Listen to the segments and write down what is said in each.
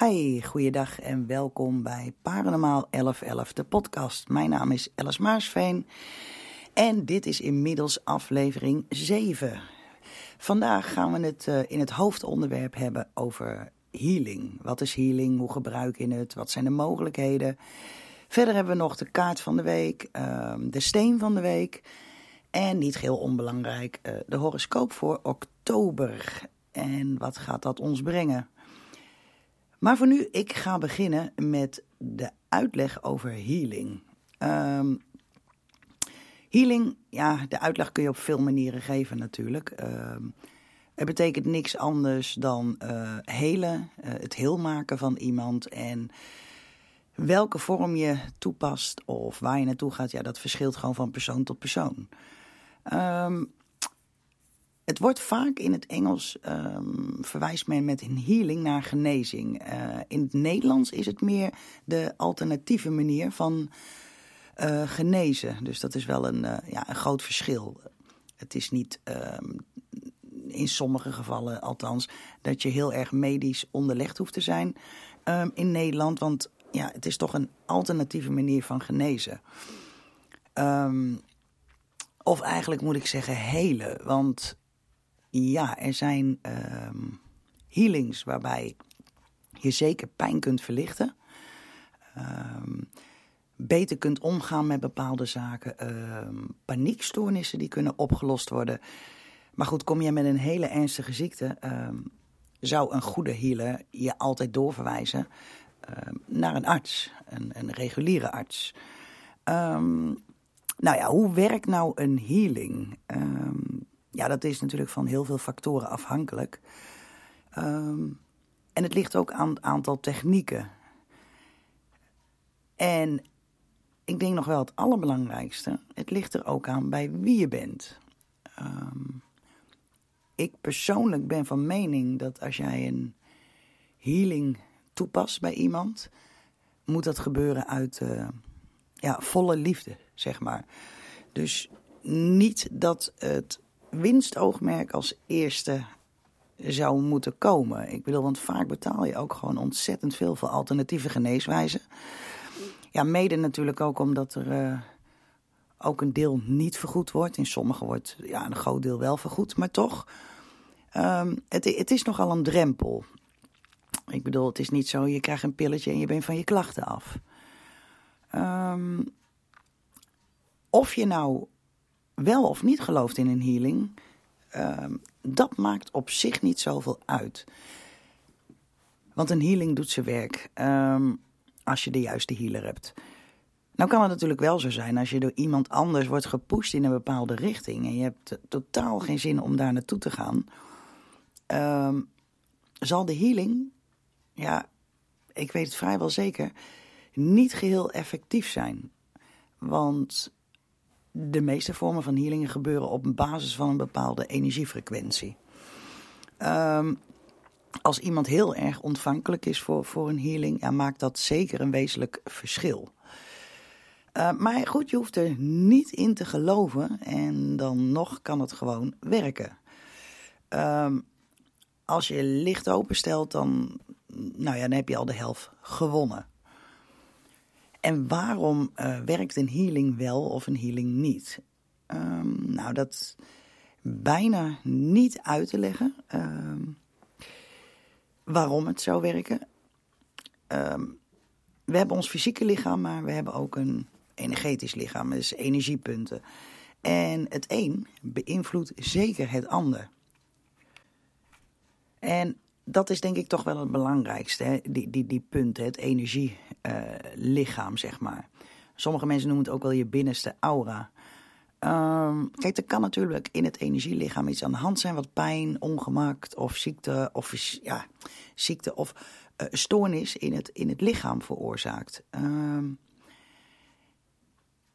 Hey, goeiedag en welkom bij Paranormaal 1111, de podcast. Mijn naam is Alice Maarsveen en dit is inmiddels aflevering 7. Vandaag gaan we het uh, in het hoofdonderwerp hebben over healing. Wat is healing? Hoe gebruik je het? Wat zijn de mogelijkheden? Verder hebben we nog de kaart van de week, uh, de steen van de week en niet geheel onbelangrijk, uh, de horoscoop voor oktober. En wat gaat dat ons brengen? Maar voor nu, ik ga beginnen met de uitleg over healing. Um, healing, ja, de uitleg kun je op veel manieren geven natuurlijk. Um, het betekent niks anders dan uh, helen, uh, het heel maken van iemand. En welke vorm je toepast of waar je naartoe gaat, ja, dat verschilt gewoon van persoon tot persoon. Um, het wordt vaak in het Engels um, verwijst men met een healing naar genezing. Uh, in het Nederlands is het meer de alternatieve manier van uh, genezen. Dus dat is wel een, uh, ja, een groot verschil. Het is niet um, in sommige gevallen althans dat je heel erg medisch onderlegd hoeft te zijn um, in Nederland. Want ja, het is toch een alternatieve manier van genezen. of eigenlijk moet ik zeggen helen. Want ja, er zijn um, healings waarbij je zeker pijn kunt verlichten. Um, beter kunt omgaan met bepaalde zaken. Um, paniekstoornissen die kunnen opgelost worden. Maar goed, kom je met een hele ernstige ziekte, zou een goede healer je altijd doorverwijzen naar een arts, een, een reguliere arts. nou ja, hoe werkt nou een healing? Ja, dat is natuurlijk van heel veel factoren afhankelijk. Um, en het ligt ook aan het aantal technieken. En ik denk nog wel het allerbelangrijkste: het ligt er ook aan bij wie je bent. Um, ik persoonlijk ben van mening dat als jij een healing toepast bij iemand, moet dat gebeuren uit uh, ja, volle liefde, zeg maar. Dus niet dat het winstoogmerk als eerste zou moeten komen. Ik bedoel, want vaak betaal je ook gewoon ontzettend veel voor alternatieve geneeswijzen. Ja, mede natuurlijk ook omdat er uh, ook een deel niet vergoed wordt. In sommige wordt ja, een groot deel wel vergoed, maar toch. Um, het, het is nogal een drempel. Ik bedoel, het is niet zo, je krijgt een pilletje en je bent van je klachten af. Um, of je nou wel of niet gelooft in een healing, uh, dat maakt op zich niet zoveel uit. Want een healing doet zijn werk um, als je de juiste healer hebt. Nou kan het natuurlijk wel zo zijn als je door iemand anders wordt gepusht in een bepaalde richting en je hebt totaal geen zin om daar naartoe te gaan. Um, zal de healing, ja, ik weet het vrijwel zeker, niet geheel effectief zijn. Want de meeste vormen van healingen gebeuren op basis van een bepaalde energiefrequentie. Um, als iemand heel erg ontvankelijk is voor, voor een healing, ja, maakt dat zeker een wezenlijk verschil. Uh, maar goed, je hoeft er niet in te geloven en dan nog kan het gewoon werken. Um, als je licht openstelt, dan, nou ja, dan heb je al de helft gewonnen. En waarom uh, werkt een healing wel of een healing niet? Um, nou, dat is bijna niet uit te leggen. Um, waarom het zou werken. Um, we hebben ons fysieke lichaam, maar we hebben ook een energetisch lichaam. Dus energiepunten. En het een beïnvloedt zeker het ander. En dat is denk ik toch wel het belangrijkste, hè? Die, die, die punten, het energielichaam, uh, zeg maar. Sommige mensen noemen het ook wel je binnenste aura. Um, kijk, er kan natuurlijk in het energielichaam iets aan de hand zijn, wat pijn, ongemak of ziekte of, ja, ziekte of uh, stoornis in het, in het lichaam veroorzaakt. Um,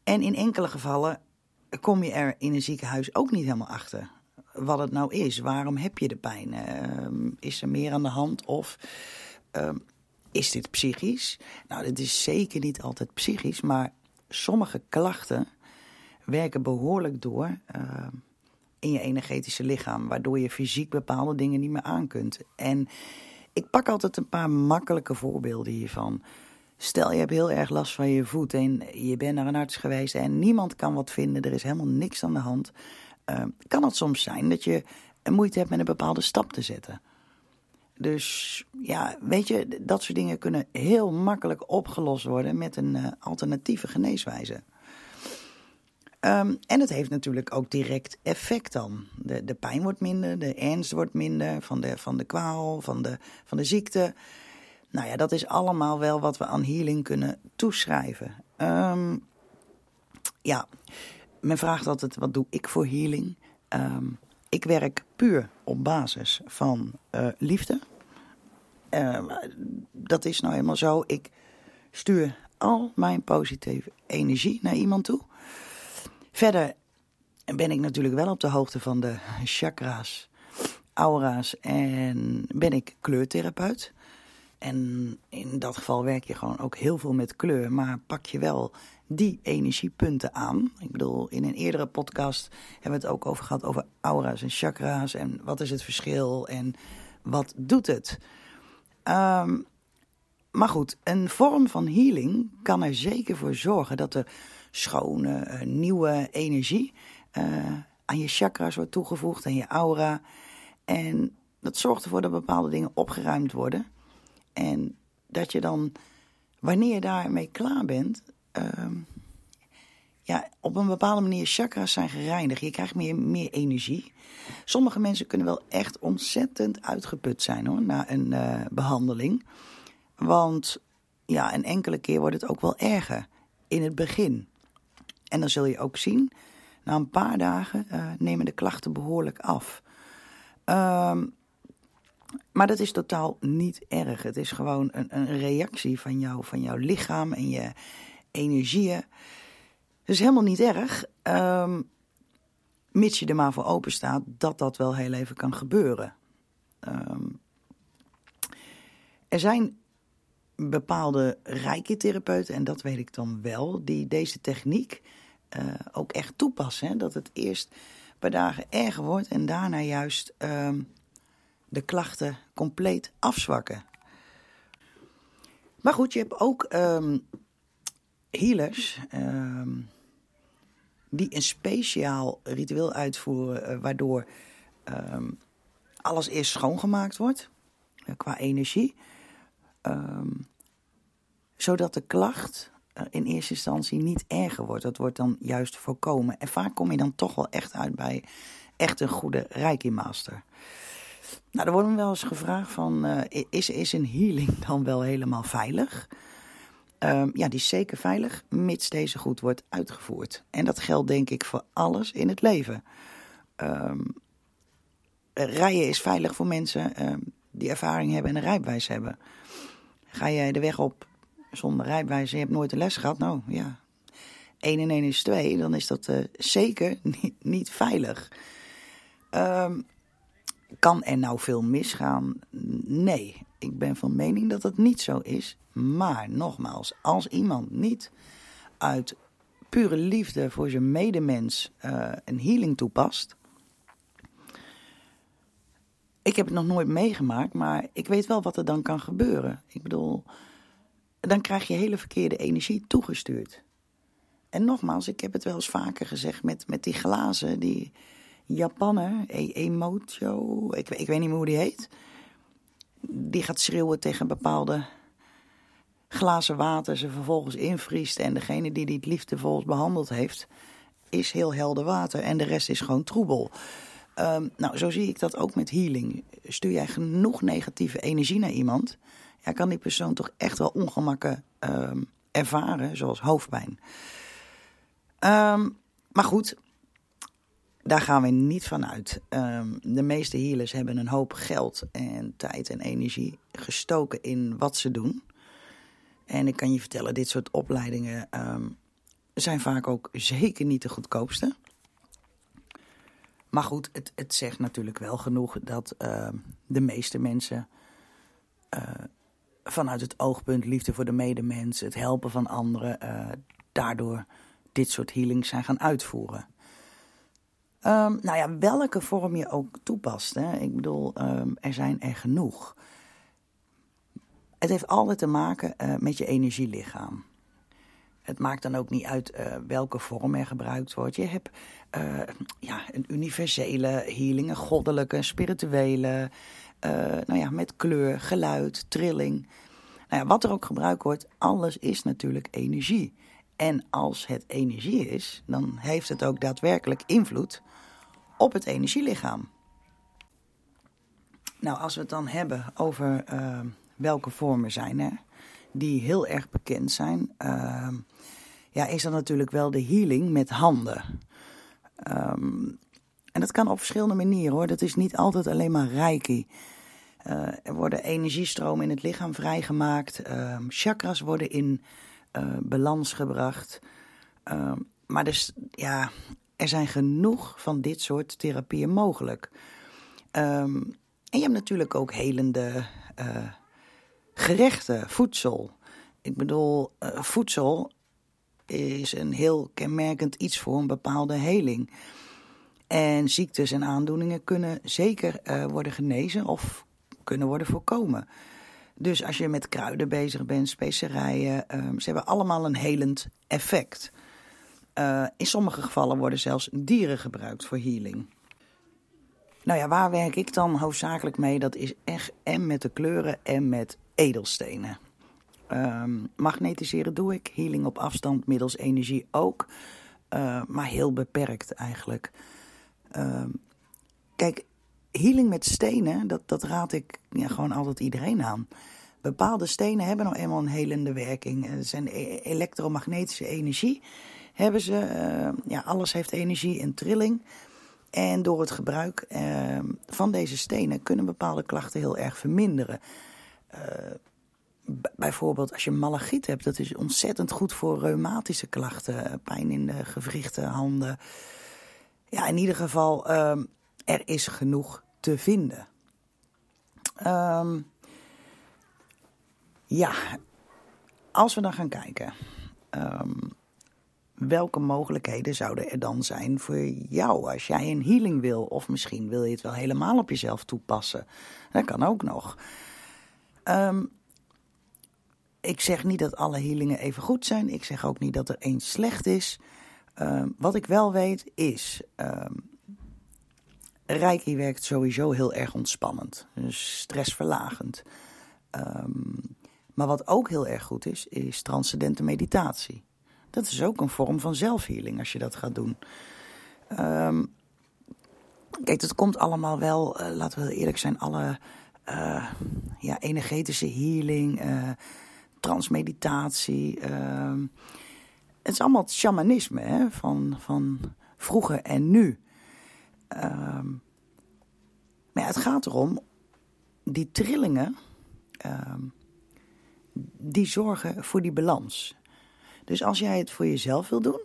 en in enkele gevallen kom je er in een ziekenhuis ook niet helemaal achter wat het nou is. Waarom heb je de pijn? Uh, is er meer aan de hand of uh, is dit psychisch? Nou, dit is zeker niet altijd psychisch, maar sommige klachten werken behoorlijk door uh, in je energetische lichaam, waardoor je fysiek bepaalde dingen niet meer aan kunt. En ik pak altijd een paar makkelijke voorbeelden hiervan. Stel je hebt heel erg last van je voet en je bent naar een arts geweest en niemand kan wat vinden, er is helemaal niks aan de hand. Uh, kan het soms zijn dat je moeite hebt met een bepaalde stap te zetten. Dus ja, weet je, dat soort dingen kunnen heel makkelijk opgelost worden met een uh, alternatieve geneeswijze. Um, en het heeft natuurlijk ook direct effect dan. De, de pijn wordt minder, de ernst wordt minder van de, van de kwaal, van de, van de ziekte. Nou ja, dat is allemaal wel wat we aan healing kunnen toeschrijven. Um, ja, men vraagt altijd: wat doe ik voor healing? Um, ik werk puur op basis van uh, liefde. Uh, dat is nou helemaal zo. Ik stuur al mijn positieve energie naar iemand toe. Verder ben ik natuurlijk wel op de hoogte van de chakra's, aura's en ben ik kleurtherapeut. En in dat geval werk je gewoon ook heel veel met kleur, maar pak je wel die energiepunten aan. Ik bedoel, in een eerdere podcast hebben we het ook over gehad over aura's en chakra's en wat is het verschil en wat doet het. Um, maar goed, een vorm van healing kan er zeker voor zorgen dat er schone, eh, nieuwe energie uh, aan je chakras wordt toegevoegd, aan je aura. En dat zorgt ervoor dat bepaalde dingen opgeruimd worden. En dat je dan, wanneer je daarmee klaar bent, uh, ja, op een bepaalde manier chakras zijn gereinigd. Je krijgt meer, meer energie. Sommige mensen kunnen wel echt ontzettend uitgeput zijn hoor, na een uh, behandeling. Want ja, een enkele keer wordt het ook wel erger in het begin. En dan zul je ook zien, na een paar dagen uh, nemen de klachten behoorlijk af. Um, maar dat is totaal niet erg. Het is gewoon een, een reactie van, jou, van jouw lichaam en je energieën. Het is helemaal niet erg, um, mits je er maar voor open staat dat dat wel heel even kan gebeuren. Um, er zijn bepaalde rijke therapeuten, en dat weet ik dan wel, die deze techniek uh, ook echt toepassen. Dat het eerst een paar dagen erger wordt en daarna juist um, de klachten compleet afzwakken. Maar goed, je hebt ook um, healers um, die een speciaal ritueel uitvoeren, uh, waardoor alles eerst schoongemaakt wordt uh, qua energie. Zodat de klacht uh, in eerste instantie niet erger wordt. Dat wordt dan juist voorkomen. En vaak kom je dan toch wel echt uit bij echt een goede Reiki-master. Nou, er wordt me wel eens gevraagd van, uh, is, is een healing dan wel helemaal veilig? Um, ja, die is zeker veilig, mits deze goed wordt uitgevoerd. En dat geldt denk ik voor alles in het leven. Um, rijden is veilig voor mensen um, die ervaring hebben en een rijbewijs hebben. Ga jij de weg op zonder rijbewijs je hebt nooit een les gehad, nou ja, 1 en 1 is 2, dan is dat uh, zeker niet, niet veilig. Um, kan er nou veel misgaan? Nee, ik ben van mening dat het niet zo is. Maar nogmaals, als iemand niet uit pure liefde voor zijn medemens uh, een healing toepast. Ik heb het nog nooit meegemaakt, maar ik weet wel wat er dan kan gebeuren. Ik bedoel, dan krijg je hele verkeerde energie toegestuurd. En nogmaals, ik heb het wel eens vaker gezegd met, met die glazen, die Japaner, e Emocho, ik, ik weet niet meer hoe die heet. Die gaat schreeuwen tegen bepaalde glazen water, ze vervolgens invriest. En degene die die het liefdevol behandeld heeft, is heel helder water. En de rest is gewoon troebel. Um, nou, zo zie ik dat ook met healing. Stuur jij genoeg negatieve energie naar iemand, ja, kan die persoon toch echt wel ongemakken um, ervaren, zoals hoofdpijn. Um, maar goed, daar gaan we niet van uit. Um, de meeste healers hebben een hoop geld en tijd en energie gestoken in wat ze doen. En ik kan je vertellen, dit soort opleidingen zijn vaak ook zeker niet de goedkoopste. Maar goed, het, het zegt natuurlijk wel genoeg dat uh, de meeste mensen uh, vanuit het oogpunt liefde voor de medemens, het helpen van anderen, uh, daardoor dit soort healings zijn gaan uitvoeren. Um, nou ja, welke vorm je ook toepast. Hè? Ik bedoel, um, er zijn er genoeg. Het heeft altijd te maken met je energielichaam. Het maakt dan ook niet uit welke vorm er gebruikt wordt. Je hebt ja, een universele healing, een goddelijke, spirituele, nou ja, met kleur, geluid, trilling. Nou ja, wat er ook gebruikt wordt, alles is natuurlijk energie. En als het energie is, dan heeft het ook daadwerkelijk invloed op het energielichaam. Nou, als we het dan hebben over uh, welke vormen zijn er, die heel erg bekend zijn, uh, ja, is dat natuurlijk wel de healing met handen. Um, en dat kan op verschillende manieren hoor. Dat is niet altijd alleen maar reiki. Uh, er worden energiestromen in het lichaam vrijgemaakt. Ehm, chakras worden in uh, balans gebracht. Ehm, maar dus, ja, er zijn genoeg van dit soort therapieën mogelijk. Um, en je hebt natuurlijk ook helende uh, gerechten, voedsel. Ik bedoel, uh, voedsel is een heel kenmerkend iets voor een bepaalde heling. En ziektes en aandoeningen kunnen zeker worden genezen of kunnen worden voorkomen. Dus als je met kruiden bezig bent, specerijen, um, ze hebben allemaal een helend effect. Uh, in sommige gevallen worden zelfs dieren gebruikt voor healing. Nou ja, waar werk ik dan hoofdzakelijk mee? Dat is echt en met de kleuren en met edelstenen. Um, magnetiseren doe ik, healing op afstand middels energie ook, uh, maar heel beperkt eigenlijk. Um, kijk, healing met stenen, dat, dat raad ik ja, gewoon altijd iedereen aan. Bepaalde stenen hebben nou eenmaal een helende werking. Het zijn e-, elektromagnetische energie. Hebben ze, uh, ja, alles heeft energie en trilling. En door het gebruik uh, van deze stenen kunnen bepaalde klachten heel erg verminderen. Uh, bijvoorbeeld als je malachiet hebt, dat is ontzettend goed voor reumatische klachten. Pijn in de gewrichten, handen. Ja, in ieder geval, uh, er is genoeg te vinden. Um, ja, als we dan gaan kijken. Um, welke mogelijkheden zouden er dan zijn voor jou als jij een healing wil? Of misschien wil je het wel helemaal op jezelf toepassen. Dat kan ook nog. Um, ik zeg niet dat alle healingen even goed zijn. Ik zeg ook niet dat er één slecht is. Wat ik wel weet is. Reiki werkt sowieso heel erg ontspannend. Dus stressverlagend. Um, maar wat ook heel erg goed is, is transcendente meditatie. Dat is ook een vorm van zelfhealing als je dat gaat doen. Um, kijk, het komt allemaal wel, uh, laten we eerlijk zijn, alle uh, ja, energetische healing, uh, transmeditatie. Ehm, het is allemaal het shamanisme hè, van, van vroeger en nu. Um, maar ja, het gaat erom, die trillingen, die zorgen voor die balans. Dus als jij het voor jezelf wil doen,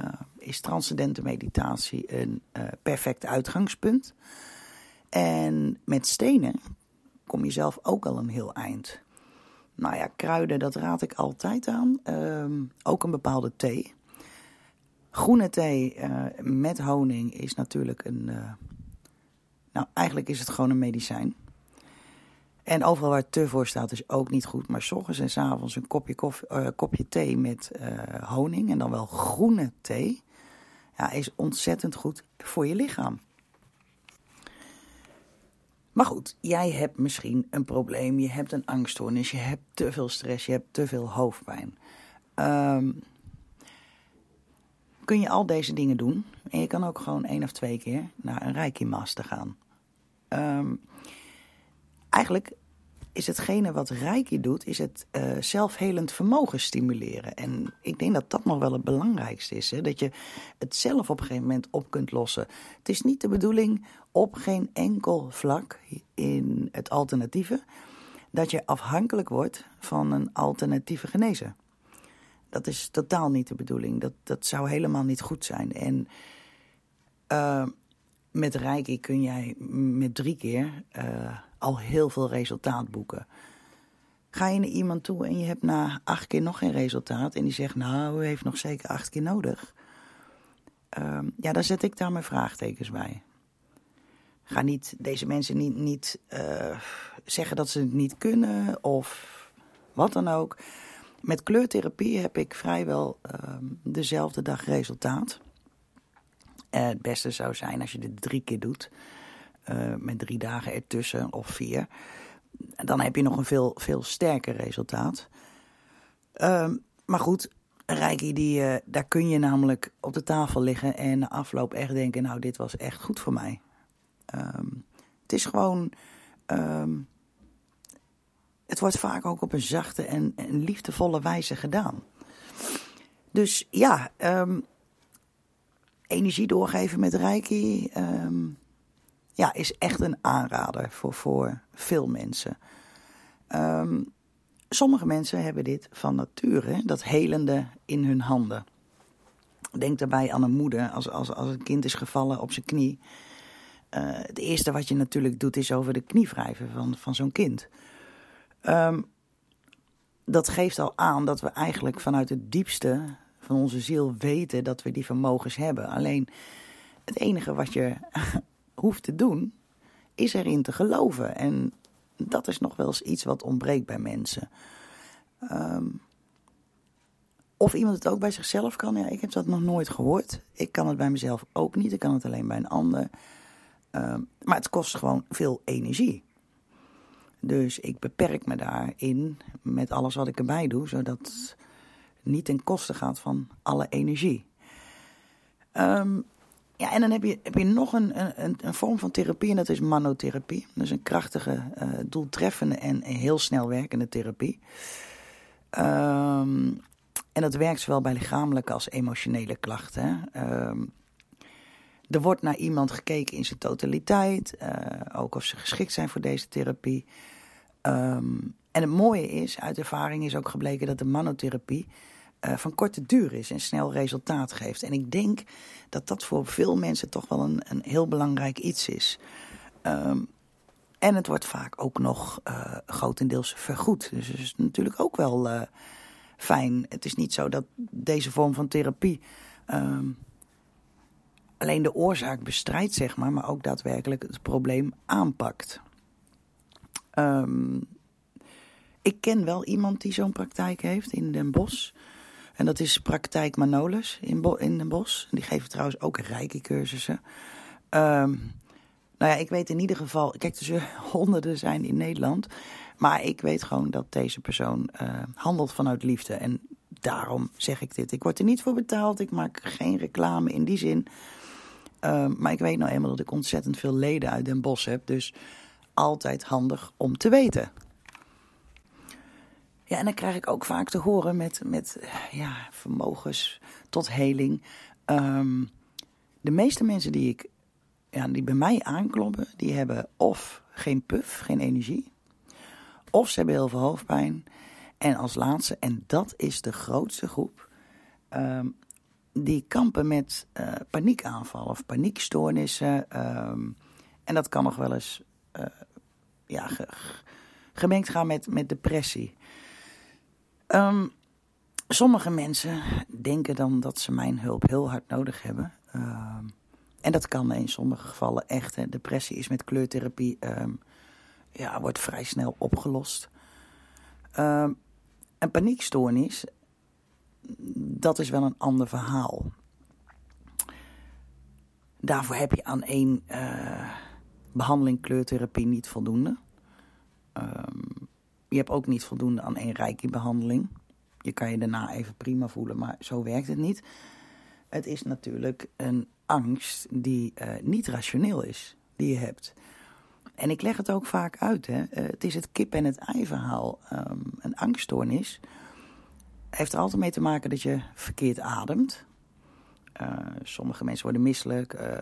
uh, is transcendente meditatie een uh, perfect uitgangspunt. En met stenen kom je zelf ook al een heel eind. Nou ja, kruiden, dat raad ik altijd aan. Uh, ook een bepaalde thee. Groene thee uh, met honing is natuurlijk een. nou, eigenlijk is het gewoon een medicijn. En overal waar te voor staat is ook niet goed. Maar s ochtends en s avonds een kopje, koffie, uh, kopje thee met honing en dan wel groene thee. Ja, is ontzettend goed voor je lichaam. Maar goed, jij hebt misschien een probleem. Je hebt een angststoornis. Je hebt te veel stress. Je hebt te veel hoofdpijn. Um, kun je al deze dingen doen. En je kan ook gewoon één of twee keer naar een Reiki Master gaan. Um, eigenlijk is hetgene wat Reiki doet, is het uh, zelfhelend vermogen stimuleren. En ik denk dat dat nog wel het belangrijkste is. Hè? Dat je het zelf op een gegeven moment op kunt lossen. Het is niet de bedoeling op geen enkel vlak in het alternatieve dat je afhankelijk wordt van een alternatieve genezen. Dat is totaal niet de bedoeling. Dat, dat zou helemaal niet goed zijn. En uh, met Reiki kun jij met drie keer uh, al heel veel resultaat boeken. Ga je naar iemand toe en je hebt na acht keer nog geen resultaat en die zegt, nou, u heeft nog zeker acht keer nodig. Uh, ja, dan zet ik daar mijn vraagtekens bij. ga niet deze mensen niet, niet uh, zeggen dat ze het niet kunnen of wat dan ook. Met kleurtherapie heb ik vrijwel uh, dezelfde dag resultaat. Uh, het beste zou zijn als je dit drie keer doet. Uh, met drie dagen ertussen of vier. Dan heb je nog een veel, veel sterker resultaat. Ehm, maar goed, Reiki, die, uh, daar kun je namelijk op de tafel liggen en na afloop echt denken: Nou, dit was echt goed voor mij. Um, het is gewoon. Het wordt vaak ook op een zachte en, liefdevolle wijze gedaan. Dus ja, energie doorgeven met Reiki ja, is echt een aanrader voor, voor veel mensen. Um, sommige mensen hebben dit van nature, dat helende in hun handen. Denk daarbij aan een moeder als, als, als een kind is gevallen op zijn knie. Uh, het eerste wat je natuurlijk doet is over de knie wrijven van, van zo'n kind. Um, dat geeft al aan dat we eigenlijk vanuit het diepste van onze ziel weten dat we die vermogens hebben. Alleen het enige wat je hoeft te doen, is erin te geloven. En dat is nog wel eens iets wat ontbreekt bij mensen. Um, of iemand het ook bij zichzelf kan, ja, ik heb dat nog nooit gehoord. Ik kan het bij mezelf ook niet, ik kan het alleen bij een ander. Um, maar het kost gewoon veel energie. Dus ik beperk me daarin met alles wat ik erbij doe, zodat het niet ten koste gaat van alle energie. Um, ja, en dan heb je, heb je nog een, een, vorm van therapie en dat is manotherapie. Dat is een krachtige, uh, doeltreffende en heel snel werkende therapie. Um, en dat werkt zowel bij lichamelijke als emotionele klachten. Um, er wordt naar iemand gekeken in zijn totaliteit, uh, ook of ze geschikt zijn voor deze therapie. Um, en het mooie is, uit ervaring is ook gebleken dat de manotherapie uh, van korte duur is en snel resultaat geeft. En ik denk dat dat voor veel mensen toch wel een, een heel belangrijk iets is. Um, en het wordt vaak ook nog uh, grotendeels vergoed. Dus dat is natuurlijk ook wel uh, fijn. Het is niet zo dat deze vorm van therapie um, alleen de oorzaak bestrijdt, zeg maar, maar ook daadwerkelijk het probleem aanpakt. Um, ik ken wel iemand die zo'n praktijk heeft in Den Bosch. En dat is Praktijk Manolis in, in Den Bosch. Die geven trouwens ook rijke cursussen. Um, nou ja, ik weet in ieder geval... Kijk, er zullen honderden zijn in Nederland. Maar ik weet gewoon dat deze persoon uh, handelt vanuit liefde. En daarom zeg ik dit. Ik word er niet voor betaald. Ik maak geen reclame in die zin. Maar ik weet nou eenmaal dat ik ontzettend veel leden uit Den Bosch heb. Dus altijd handig om te weten. Ja, en dan krijg ik ook vaak te horen met, met ja, vermogens tot heling. Um, de meeste mensen die, ik, ja, die bij mij aankloppen, die hebben of geen puff, geen energie. Of ze hebben heel veel hoofdpijn. En als laatste, en dat is de grootste groep, um, die kampen met uh, paniekaanvallen of paniekstoornissen. Um, en dat kan nog wel eens uh, ja, ge, gemengd gaan met, met depressie. Um, sommige mensen denken dan dat ze mijn hulp heel hard nodig hebben. Um, en dat kan in sommige gevallen echt. Hè. Depressie is met kleurtherapie um, ja, wordt vrij snel opgelost. Een paniekstoornis, dat is wel een ander verhaal. Daarvoor heb je aan één uh, behandeling kleurtherapie niet voldoende. Um, je hebt ook niet voldoende aan één reiki-behandeling. Je kan je daarna even prima voelen, maar zo werkt het niet. Het is natuurlijk een angst die uh, niet rationeel is, die je hebt. En ik leg het ook vaak uit. Hè. Uh, het is het kip en het ei verhaal. Um, een angststoornis heeft er altijd mee te maken dat je verkeerd ademt. Uh, sommige mensen worden misselijk.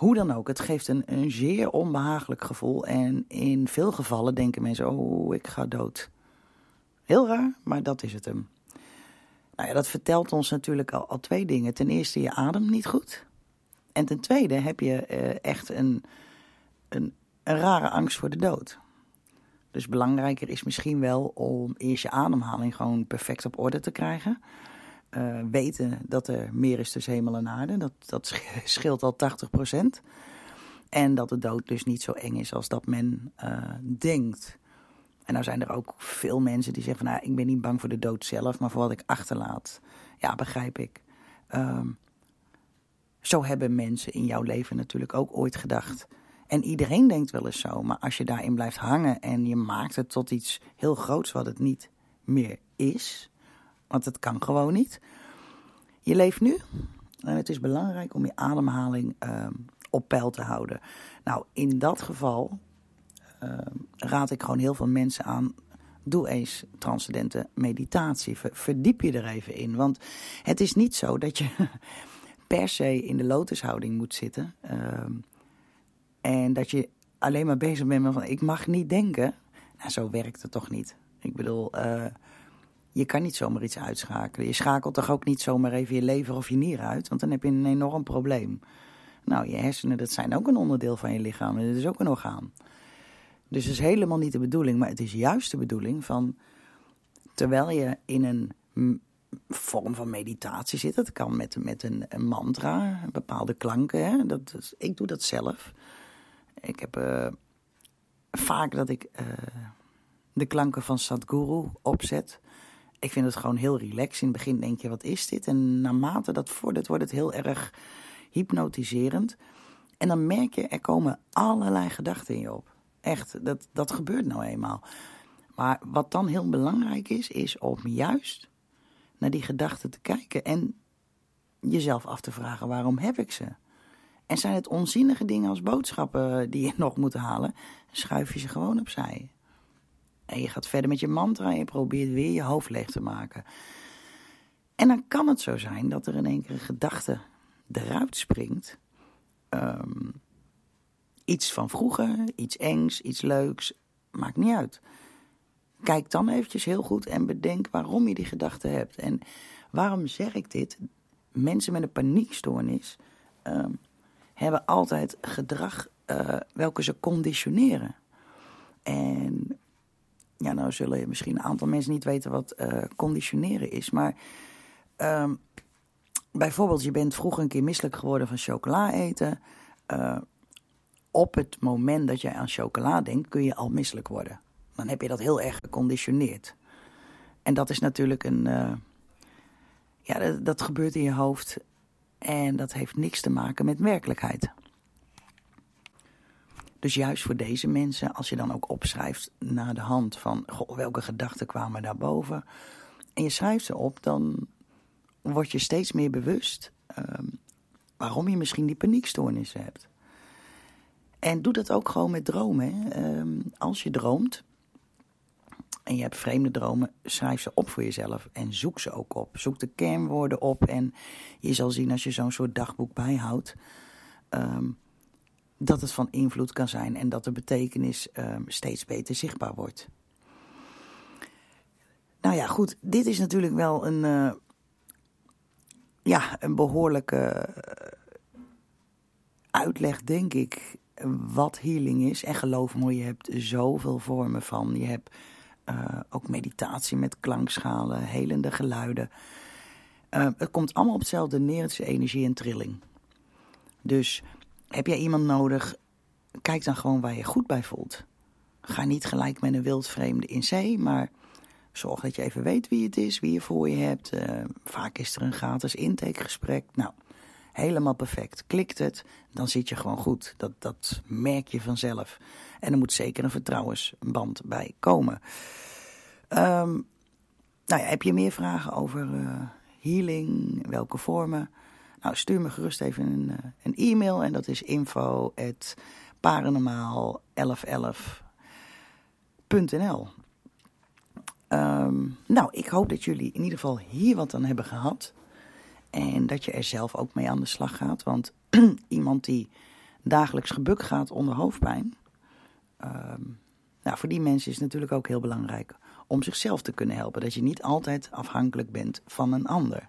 Hoe dan ook, het geeft een, een zeer onbehagelijk gevoel. En in veel gevallen denken mensen: oh, ik ga dood. Heel raar, maar dat is het hem. Nou ja, dat vertelt ons natuurlijk al, twee dingen. Ten eerste, je adem niet goed. En ten tweede heb je uh, echt een, een, een rare angst voor de dood. Dus belangrijker is misschien wel om eerst je ademhaling gewoon perfect op orde te krijgen uh, weten dat er meer is tussen hemel en aarde. Dat, dat scheelt al 80 procent. En dat de dood dus niet zo eng is als dat men uh, denkt. En nou zijn er ook veel mensen die zeggen van, nou, ik ben niet bang voor de dood zelf, maar voor wat ik achterlaat. Ja, begrijp ik. Um, zo hebben mensen in jouw leven natuurlijk ook ooit gedacht. En iedereen denkt wel eens zo, maar als je daarin blijft hangen en je maakt het tot iets heel groots wat het niet meer is, want het kan gewoon niet. Je leeft nu en het is belangrijk om je ademhaling uh, op peil te houden. Nou, in dat geval uh, raad ik gewoon heel veel mensen aan. Doe eens transcendente meditatie. Verdiep je er even in. Want het is niet zo dat je per se in de lotushouding moet zitten. Uh, en dat je alleen maar bezig bent met van ik mag niet denken. Nou, zo werkt het toch niet. Ik bedoel, uh, je kan niet zomaar iets uitschakelen. Je schakelt toch ook niet zomaar even je lever of je nier uit, want dan heb je een enorm probleem. Nou, je hersenen, dat zijn ook een onderdeel van je lichaam en dat is ook een orgaan. Dus het is helemaal niet de bedoeling, maar het is juist de bedoeling van terwijl je in een vorm van meditatie zit, dat kan met, met een, mantra, bepaalde klanken. Dat, ik doe dat zelf. Ik heb uh, vaak dat ik uh, de klanken van Sadhguru opzet. Ik vind het gewoon heel relaxed. In het begin denk je, wat is dit? En naarmate dat vordert, wordt het heel erg hypnotiserend. En dan merk je, er komen allerlei gedachten in je op. Echt, dat, dat gebeurt nou eenmaal. Maar wat dan heel belangrijk is, is om juist naar die gedachten te kijken en jezelf af te vragen: waarom heb ik ze? En zijn het onzinnige dingen als boodschappen die je nog moet halen, schuif je ze gewoon opzij. En je gaat verder met je mantra en je probeert weer je hoofd leeg te maken. En dan kan het zo zijn dat er in één keer een gedachte eruit springt. Um, iets van vroeger, iets engs, iets leuks, maakt niet uit. Kijk dan eventjes heel goed en bedenk waarom je die gedachte hebt. En waarom zeg ik dit? Mensen met een paniekstoornis um, hebben altijd gedrag uh, welke ze conditioneren. En ja, nou zullen misschien een aantal mensen niet weten wat uh, conditioneren is. Maar um, bijvoorbeeld, je bent vroeger een keer misselijk geworden van chocola eten. Uh, op het moment dat jij aan chocola denkt, kun je al misselijk worden. Dan heb je dat heel erg geconditioneerd. En dat is natuurlijk een. Uh, ja, dat, dat gebeurt in je hoofd. En dat heeft niks te maken met werkelijkheid. Dus juist voor deze mensen, als je dan ook opschrijft naar de hand van goh, welke gedachten kwamen daarboven. En je schrijft ze op, dan word je steeds meer bewust um, waarom je misschien die paniekstoornissen hebt. En doe dat ook gewoon met dromen. Um, als je droomt en je hebt vreemde dromen, schrijf ze op voor jezelf en zoek ze ook op. Zoek de kernwoorden op en je zal zien als je zo'n soort dagboek bijhoudt. Um, dat het van invloed kan zijn en dat de betekenis um, steeds beter zichtbaar wordt. Nou ja, goed, dit is natuurlijk wel een, uh, ja, een behoorlijke uh, uitleg, denk ik, wat healing is. En geloof me, je hebt zoveel vormen van. Je hebt uh, ook meditatie met klankschalen, helende geluiden. het komt allemaal op hetzelfde neer, het is energie en trilling. Dus heb jij iemand nodig? Kijk dan gewoon waar je goed bij voelt. Ga niet gelijk met een wildvreemde in zee, maar zorg dat je even weet wie het is, wie je voor je hebt. Uh, vaak is er een gratis intakegesprek. Nou, helemaal perfect. Klikt het, dan zit je gewoon goed. Dat, dat merk je vanzelf. En er moet zeker een vertrouwensband bij komen. Um, nou heb je meer vragen over uh, healing, welke vormen? Nou, stuur me gerust even een, eh, een e-mail en dat is info paranormaal 1111.nl. Um, nou, ik hoop dat jullie in ieder geval hier wat aan hebben gehad. En dat je er zelf ook mee aan de slag gaat. Want iemand die dagelijks gebuk gaat onder hoofdpijn. Um, nou, voor die mensen is het natuurlijk ook heel belangrijk om zichzelf te kunnen helpen. Dat je niet altijd afhankelijk bent van een ander.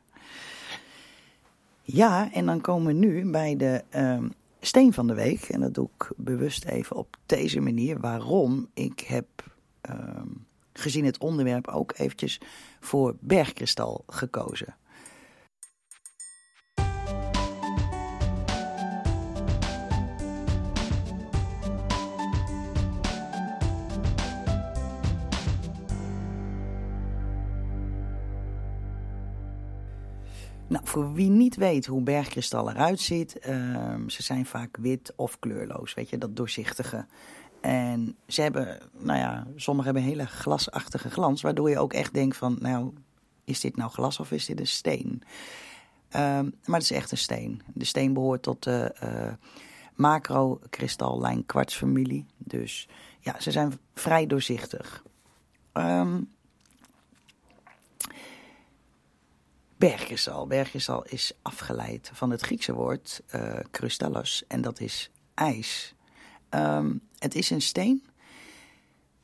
Ja, en dan komen we nu bij de uh, steen van de week. En dat doe ik bewust even op deze manier. Waarom? Ik heb uh, gezien het onderwerp ook eventjes voor bergkristal gekozen. Nou, voor wie niet weet hoe bergkristal eruit ziet, ehm, ze zijn vaak wit of kleurloos, weet je, dat doorzichtige. En ze hebben, nou ja, sommige hebben een hele glasachtige glans, waardoor je ook echt denkt van, nou, is dit nou glas of is dit een steen? Ehm, maar het is echt een steen. De steen behoort tot de uh, macro-kristallijn kwartsfamilie. Dus ja, ze zijn vrij doorzichtig. Um, berggristal. Berggristal is afgeleid van het Griekse woord uh, krystallos en dat is ijs. Um, het is een steen,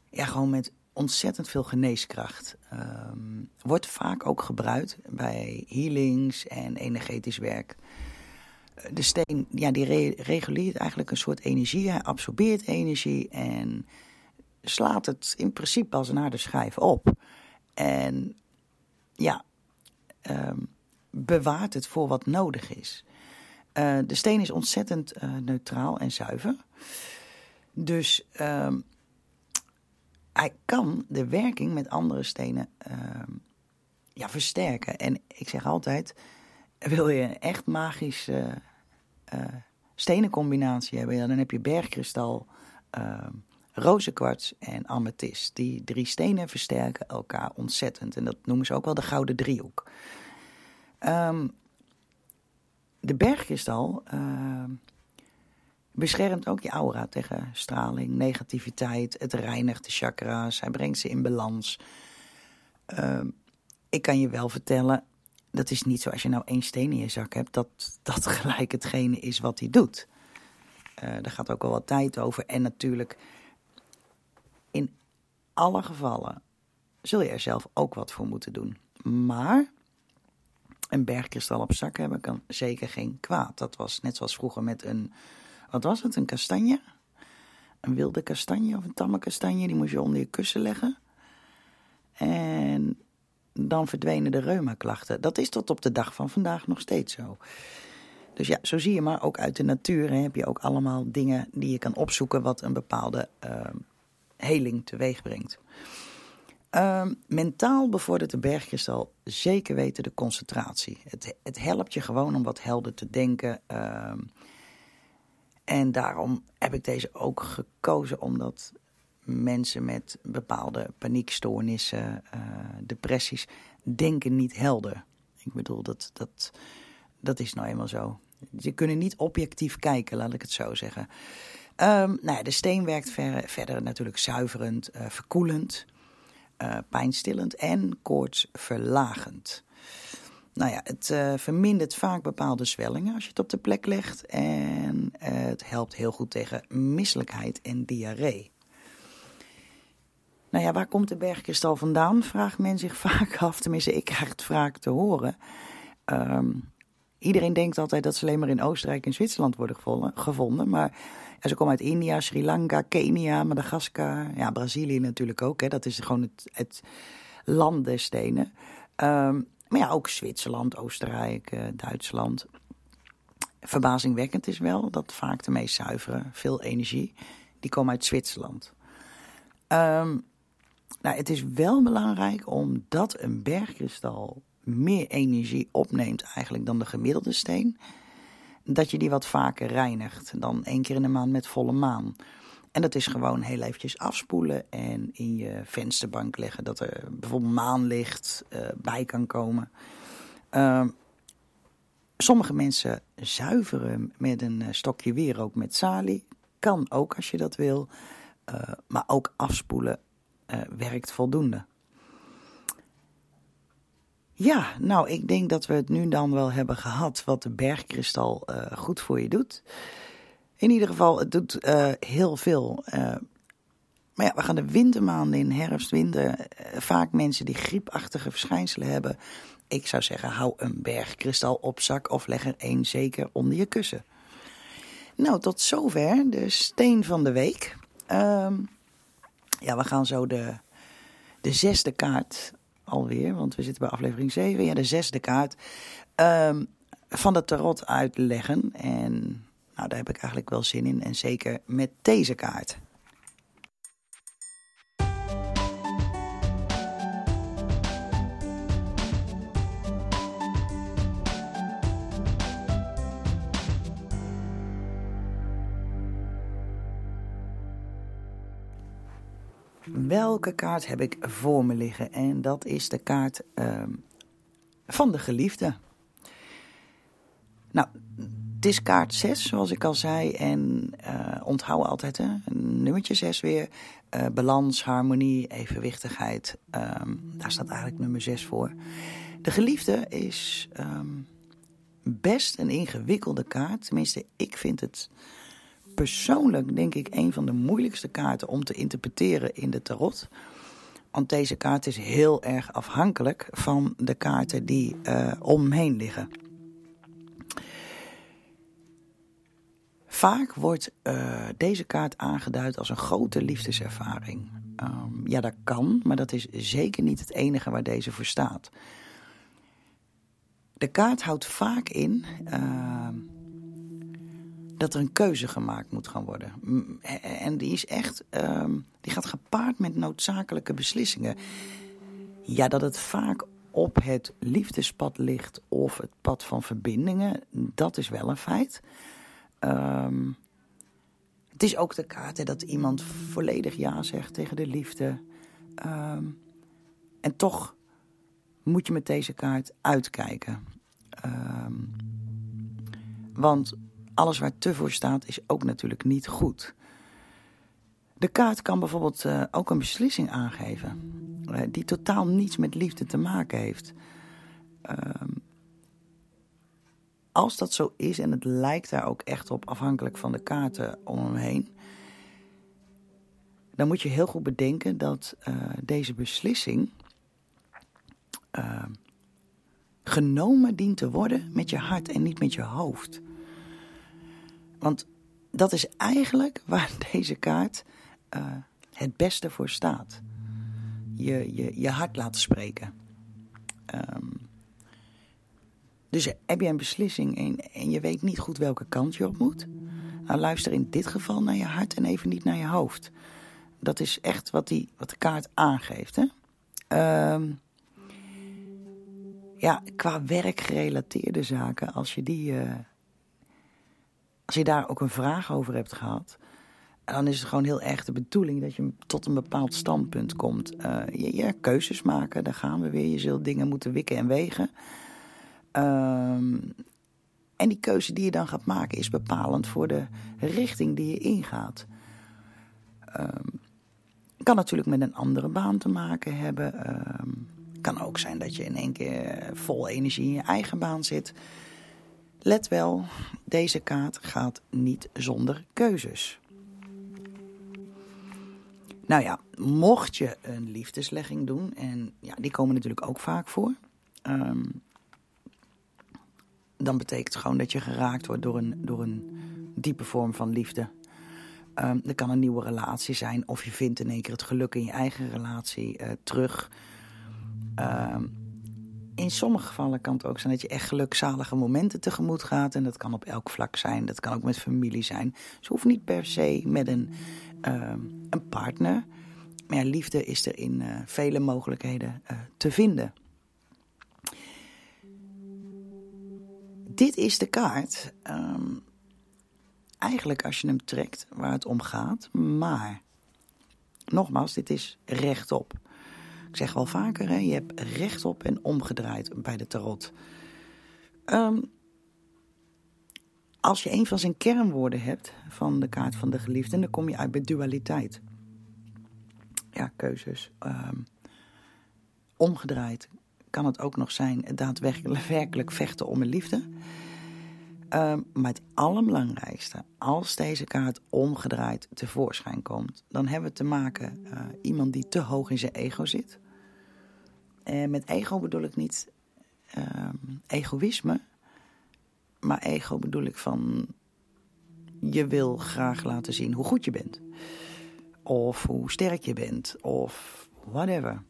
ja, gewoon met ontzettend veel geneeskracht. Um, wordt vaak ook gebruikt bij healings en energetisch werk. De steen, ja, die re reguleert eigenlijk een soort energie. Hij absorbeert energie en slaat het in principe als een harde schijf op. En ja, um, bewaart het voor wat nodig is. Uh, de steen is ontzettend uh, neutraal en zuiver. Dus um, hij kan de werking met andere stenen um, ja, versterken. En ik zeg altijd, wil je een echt magische uh, stenencombinatie hebben, dan heb je bergkristal, rozenkwarts en amethyst. Die drie stenen versterken elkaar ontzettend. En dat noemen ze ook wel de gouden driehoek. Um, de bergkristal uh, beschermt ook je aura tegen straling, negativiteit. Het reinigt de chakra's, hij brengt ze in balans. Uh, ik kan je wel vertellen, dat is niet zo als je nou één steen in je zak hebt, dat dat gelijk hetgene is wat hij doet. Uh, daar gaat ook al wat tijd over. En natuurlijk, in alle gevallen zul je er zelf ook wat voor moeten doen. Maar een bergkristal op zak hebben kan zeker geen kwaad. Dat was net zoals vroeger met een, wat was het, een kastanje? Een wilde kastanje of een tamme kastanje, die moest je onder je kussen leggen. En dan verdwenen de reumaklachten. Dat is tot op de dag van vandaag nog steeds zo. Dus ja, zo zie je maar, ook uit de natuur hè, heb je ook allemaal dingen die je kan opzoeken wat een bepaalde uh, heling teweeg brengt. Uh, mentaal bevordert de bergkristal zeker weten de concentratie. Het, het helpt je gewoon om wat helder te denken. Uh, en daarom heb ik deze ook gekozen, omdat mensen met bepaalde paniekstoornissen, uh, depressies, denken niet helder. Ik bedoel, dat, dat, dat is nou eenmaal zo. Ze kunnen niet objectief kijken, laat ik het zo zeggen. Um, nou ja, de steen werkt ver, verder natuurlijk zuiverend, uh, verkoelend uh, pijnstillend en koortsverlagend. Nou ja, het uh, vermindert vaak bepaalde zwellingen als je het op de plek legt. En het helpt heel goed tegen misselijkheid en diarree. Nou ja, waar komt de bergkristal vandaan? Vraagt men zich vaak af. Tenminste, ik krijg het vaak te horen. Um, iedereen denkt altijd dat ze alleen maar in Oostenrijk en Zwitserland worden gevonden. Maar ze komen uit India, Sri Lanka, Kenia, Madagaskar. Ja, Brazilië natuurlijk ook. Hè. Dat is gewoon het, het land des stenen. Um, maar ja, ook Zwitserland, Oostenrijk, uh, Duitsland. Verbazingwekkend is wel dat vaak de meest zuivere, veel energie, die komen uit Zwitserland. Um, nou, het is wel belangrijk omdat een bergkristal meer energie opneemt eigenlijk dan de gemiddelde steen dat je die wat vaker reinigt dan één keer in de maand met volle maan. En dat is gewoon heel eventjes afspoelen en in je vensterbank leggen. Dat er bijvoorbeeld maanlicht uh, bij kan komen. Uh, sommige mensen zuiveren met een uh, stokje wierook met salie. Kan ook als je dat wil. Uh, maar ook afspoelen werkt voldoende. Ja, nou, ik denk dat we het nu dan wel hebben gehad wat de bergkristal uh, goed voor je doet. In ieder geval, het doet uh, heel veel. Uh, maar ja, we gaan de wintermaanden in, herfst, winter. vaak mensen die griepachtige verschijnselen hebben. Ik zou zeggen, hou een bergkristal op zak of leg er één zeker onder je kussen. Nou, tot zover de steen van de week. Uh, ja, we gaan zo de, de zesde kaart alweer, want we zitten bij aflevering 7, ja, de zesde kaart, um, van de tarot uitleggen. En nou, daar heb ik eigenlijk wel zin in. En zeker met deze kaart. Welke kaart heb ik voor me liggen? En dat is de kaart ehm, van de geliefde. Nou, het is kaart 6, zoals ik al zei. En uh, onthoud altijd, hè, nummertje 6 weer. Uh, balans, harmonie, evenwichtigheid. Um, daar staat eigenlijk nummer 6 voor. De geliefde is um, best een ingewikkelde kaart. Tenminste, ik vind het persoonlijk, denk ik, een van de moeilijkste kaarten om te interpreteren in de tarot. Want deze kaart is heel erg afhankelijk van de kaarten die uh, omheen liggen. Vaak wordt uh, deze kaart aangeduid als een grote liefdeservaring. Um, ja, dat kan, maar dat is zeker niet het enige waar deze voor staat. De kaart houdt vaak in uh, dat er een keuze gemaakt moet gaan worden. En die is echt, um, die gaat gepaard met noodzakelijke beslissingen. Ja, dat het vaak op het liefdespad ligt of het pad van verbindingen, dat is wel een feit. Um, het is ook de kaart hè, dat iemand volledig ja zegt tegen de liefde. Um, en toch moet je met deze kaart uitkijken. Want alles waar te voor staat is ook natuurlijk niet goed. De kaart kan bijvoorbeeld uh, ook een beslissing aangeven uh, die totaal niets met liefde te maken heeft. Um, als dat zo is, en het lijkt daar ook echt op, afhankelijk van de kaarten om hem heen, dan moet je heel goed bedenken dat uh, deze beslissing genomen dient te worden met je hart en niet met je hoofd. Want dat is eigenlijk waar deze kaart uh, het beste voor staat. Je, je, je hart laten spreken. Um, dus heb je een beslissing en, en je weet niet goed welke kant je op moet? Nou, luister in dit geval naar je hart en even niet naar je hoofd. Dat is echt wat, die, wat de kaart aangeeft. Hè? Um, ja, qua werkgerelateerde zaken, als je, die, uh, als je daar ook een vraag over hebt gehad, dan is het gewoon heel erg de bedoeling dat je tot een bepaald standpunt komt. Uh, je, je keuzes maken, daar gaan we weer. Je zult dingen moeten wikken en wegen. Um, en die keuze die je dan gaat maken is bepalend voor de richting die je ingaat. Um, kan natuurlijk met een andere baan te maken hebben. Um, kan ook zijn dat je in één keer vol energie in je eigen baan zit. Let wel, deze kaart gaat niet zonder keuzes. Nou ja, mocht je een liefdeslegging doen, en ja, die komen natuurlijk ook vaak voor. Um, dan betekent het gewoon dat je geraakt wordt door een, door een diepe vorm van liefde. Um, er kan een nieuwe relatie zijn, of je vindt in één keer het geluk in je eigen relatie uh, terug. Um, in sommige gevallen kan het ook zijn dat je echt gelukzalige momenten tegemoet gaat. En dat kan op elk vlak zijn. Dat kan ook met familie zijn. Ze hoeft niet per se met een, uh, een partner. Maar liefde is er in uh, vele mogelijkheden uh, te vinden. dit is de kaart. Um, eigenlijk als je hem trekt waar het om gaat. Maar, nogmaals, dit is rechtop. Ik zeg wel vaker, hè, je hebt rechtop en omgedraaid bij de tarot. Um, als je een van zijn kernwoorden hebt van de kaart van de geliefde, dan kom je uit bij dualiteit. Ja, keuzes. Um, omgedraaid kan het ook nog zijn daadwerkelijk vechten om een liefde. Um, maar het allerbelangrijkste, als deze kaart omgedraaid tevoorschijn komt, dan hebben we te maken uh, iemand die te hoog in zijn ego zit. En met ego bedoel ik niet um, egoïsme, maar ego bedoel ik van je wil graag laten zien hoe goed je bent. Of hoe sterk je bent, of whatever.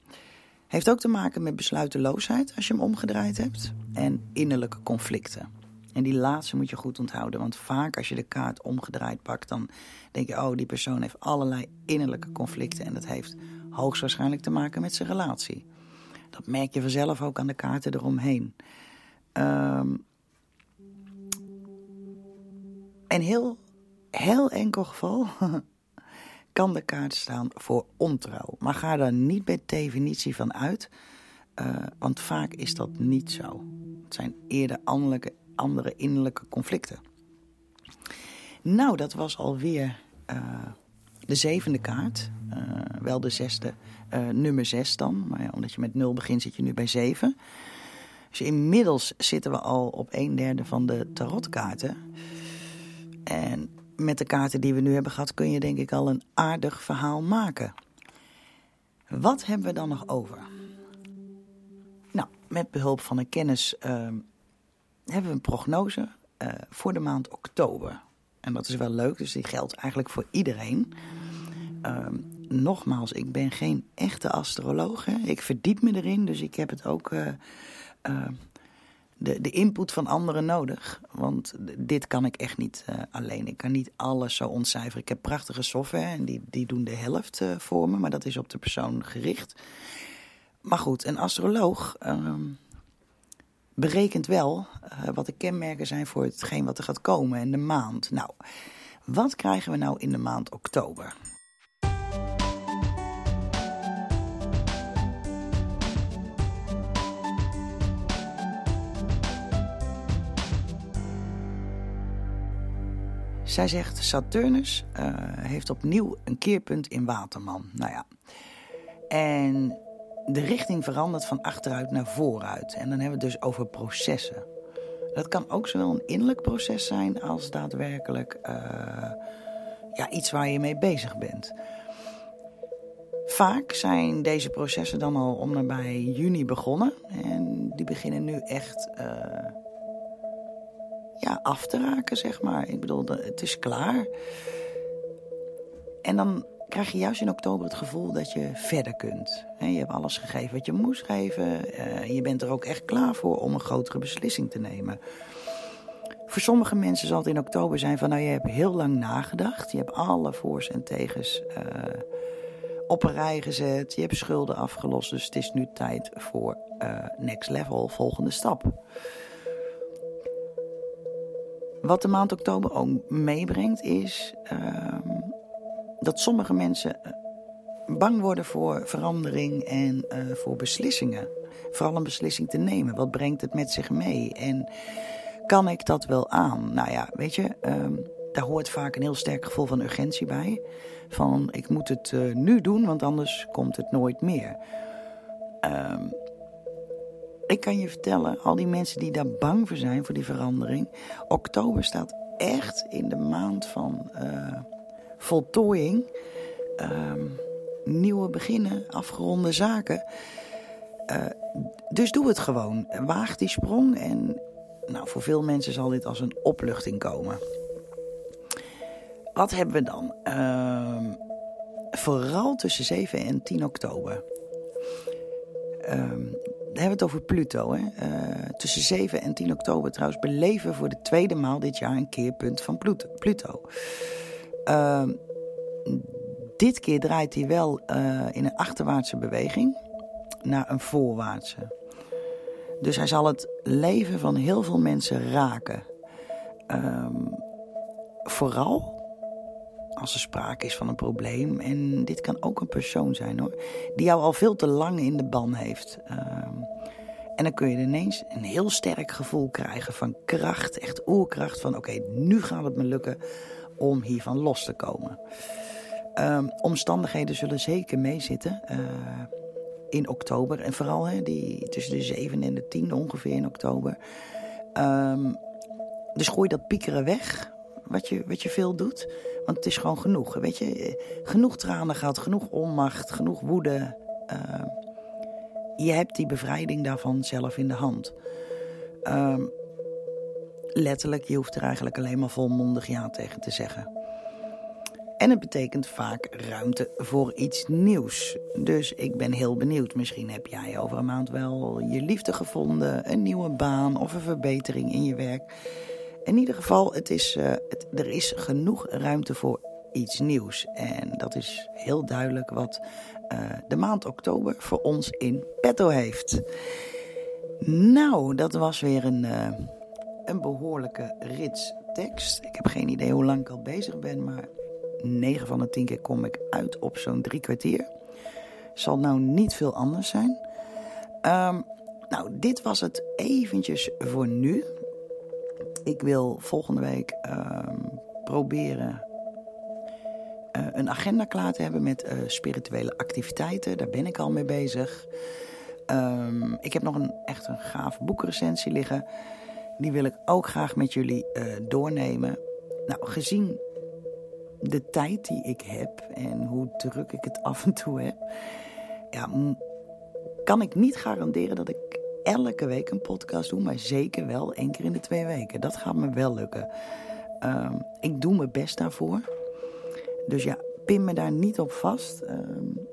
Heeft ook te maken met besluiteloosheid als je hem omgedraaid hebt. En innerlijke conflicten. En die laatste moet je goed onthouden. Want vaak als je de kaart omgedraaid pakt, dan denk je: oh, die persoon heeft allerlei innerlijke conflicten. En dat heeft hoogstwaarschijnlijk te maken met zijn relatie. Dat merk je vanzelf ook aan de kaarten eromheen. Um, en heel, heel enkel geval kan de kaart staan voor ontrouw. Maar ga daar niet bij definitie van uit, uh, want vaak is dat niet zo. Het zijn eerder andere, innerlijke conflicten. Nou, dat was alweer uh, de zevende kaart. Uh, wel de zesde, nummer zes dan. Maar ja, omdat je met nul begint, zit je nu bij zeven. Dus inmiddels zitten we al op een derde van de tarotkaarten. En met de kaarten die we nu hebben gehad, kun je denk ik al een aardig verhaal maken. Wat hebben we dan nog over? Nou, met behulp van een kennis uh, hebben we een prognose uh, voor de maand oktober. En dat is wel leuk, dus die geldt eigenlijk voor iedereen. Uh, nogmaals, ik ben geen echte astroloog. Hè. Ik verdiep me erin, dus ik heb het ook uh, de, de input van anderen nodig. Want dit kan ik echt niet uh, alleen. Ik kan niet alles zo ontcijferen. Ik heb prachtige software en die, die doen de helft voor me, maar dat is op de persoon gericht. Maar goed, een astroloog uh, berekent wel uh, wat de kenmerken zijn voor hetgeen wat er gaat komen en de maand. Nou, wat krijgen we nou in de maand oktober? Zij zegt, Saturnus uh, heeft opnieuw een keerpunt in Waterman. Nou ja, en de richting verandert van achteruit naar vooruit. En dan hebben we het dus over processen. Dat kan ook zowel een innerlijk proces zijn als daadwerkelijk uh, ja, iets waar je mee bezig bent. Vaak zijn deze processen dan al om nabij juni begonnen. En die beginnen nu echt... Uh, ja, af te raken, zeg maar. Ik bedoel, het is klaar. En dan krijg je juist in oktober het gevoel dat je verder kunt. Je hebt alles gegeven wat je moest geven. Eh, je bent er ook echt klaar voor om een grotere beslissing te nemen. Voor sommige mensen zal het in oktober zijn van... nou, je hebt heel lang nagedacht. Je hebt alle voor's en tegens uh, op een rij gezet. Je hebt schulden afgelost. Dus het is nu tijd voor uh, next level, volgende stap. Wat de maand oktober ook meebrengt is uh, dat sommige mensen eh, bang worden voor verandering en uh, voor beslissingen. Vooral een beslissing te nemen. Wat brengt het met zich mee? En kan ik dat wel aan? Nou ja, weet je, um, daar hoort vaak een heel sterk gevoel van urgentie bij. Van ik moet het uh, nu doen, want anders komt het nooit meer. Um, ik kan je vertellen, al die mensen die daar bang voor zijn, voor die verandering. Oktober staat echt in de maand van voltooiing. Uh, nieuwe beginnen, afgeronde zaken. Uh, dus doe het gewoon. Waag die sprong. En nou, voor veel mensen zal dit als een opluchting komen. Wat hebben we dan? Uh, vooral tussen 7 en 10 oktober. Um, hebben het over Pluto. Hè? Uh, tussen 7 en 10 oktober trouwens beleven voor de tweede maal dit jaar een keerpunt van Pluto. Uh, dit keer draait hij wel uh, in een achterwaartse beweging naar een voorwaartse. Dus hij zal het leven van heel veel mensen raken. Um, vooral als er sprake is van een probleem. En dit kan ook een persoon zijn hoor. Die jou al veel te lang in de ban heeft. Um, en dan kun je ineens een heel sterk gevoel krijgen van kracht. Echt oerkracht van oké, nu gaat het me lukken om hiervan los te komen. Um, omstandigheden zullen zeker meezitten. Uh, in oktober. En vooral hè, die, tussen de 7 en de 10 ongeveer in oktober. Um, dus gooi dat piekeren weg. Wat je, wat je veel doet. Want het is gewoon genoeg. Weet je, genoeg tranen gehad, genoeg onmacht, genoeg woede. Uh, je hebt die bevrijding daarvan zelf in de hand. Letterlijk, je hoeft er eigenlijk alleen maar volmondig ja tegen te zeggen. En het betekent vaak ruimte voor iets nieuws. Dus ik ben heel benieuwd. Misschien heb jij over een maand wel je liefde gevonden, een nieuwe baan of een verbetering in je werk. In ieder geval, het is, het, er is genoeg ruimte voor iets nieuws. En dat is heel duidelijk wat uh, de maand oktober voor ons in petto heeft. Nou, dat was weer een, uh, een behoorlijke rits tekst. Ik heb geen idee hoe lang ik al bezig ben, maar 9 van de 10 keer kom ik uit op zo'n drie kwartier. Zal nou niet veel anders zijn. Um, nou, dit was het eventjes voor nu. Ik wil volgende week um, proberen uh, een agenda klaar te hebben met uh, spirituele activiteiten. Daar ben ik al mee bezig. Um, ik heb nog een echt een gave boekrecensie liggen. Die wil ik ook graag met jullie uh, doornemen. Nou, gezien de tijd die ik heb en hoe druk ik het af en toe heb, ja, kan ik niet garanderen dat ik elke week een podcast doe, maar zeker wel één keer in de twee weken. Dat gaat me wel lukken. Um, ik doe mijn best daarvoor. Dus ja, pin me daar niet op vast. Um,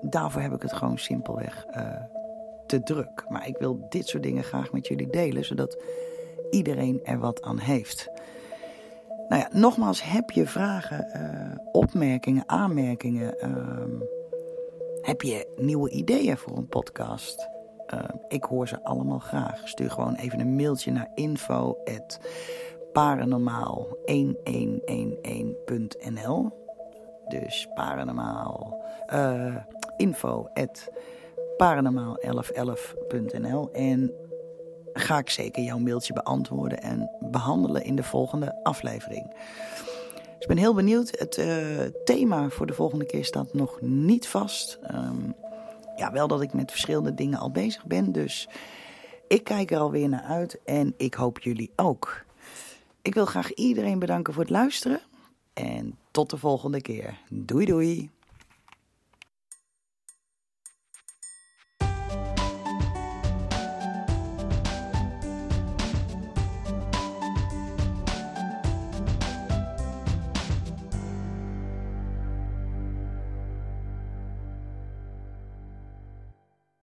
daarvoor heb ik het gewoon simpelweg uh, te druk. Maar ik wil dit soort dingen graag met jullie delen, zodat iedereen er wat aan heeft. Nou ja, nogmaals, heb je vragen, uh, opmerkingen, aanmerkingen? Uh, heb je nieuwe ideeën voor een podcast? Uh, ik hoor ze allemaal graag. Stuur gewoon even een mailtje naar info@paranormaal1111.nl. Dus paranormaal uh, info paranormaal1111.nl en ga ik zeker jouw mailtje beantwoorden en behandelen in de volgende aflevering. Dus ik ben heel benieuwd. Het uh, thema voor de volgende keer staat nog niet vast. Um, ja, wel dat ik met verschillende dingen al bezig ben. Dus ik kijk er alweer naar uit en ik hoop jullie ook. Ik wil graag iedereen bedanken voor het luisteren. En tot de volgende keer. Doei doei.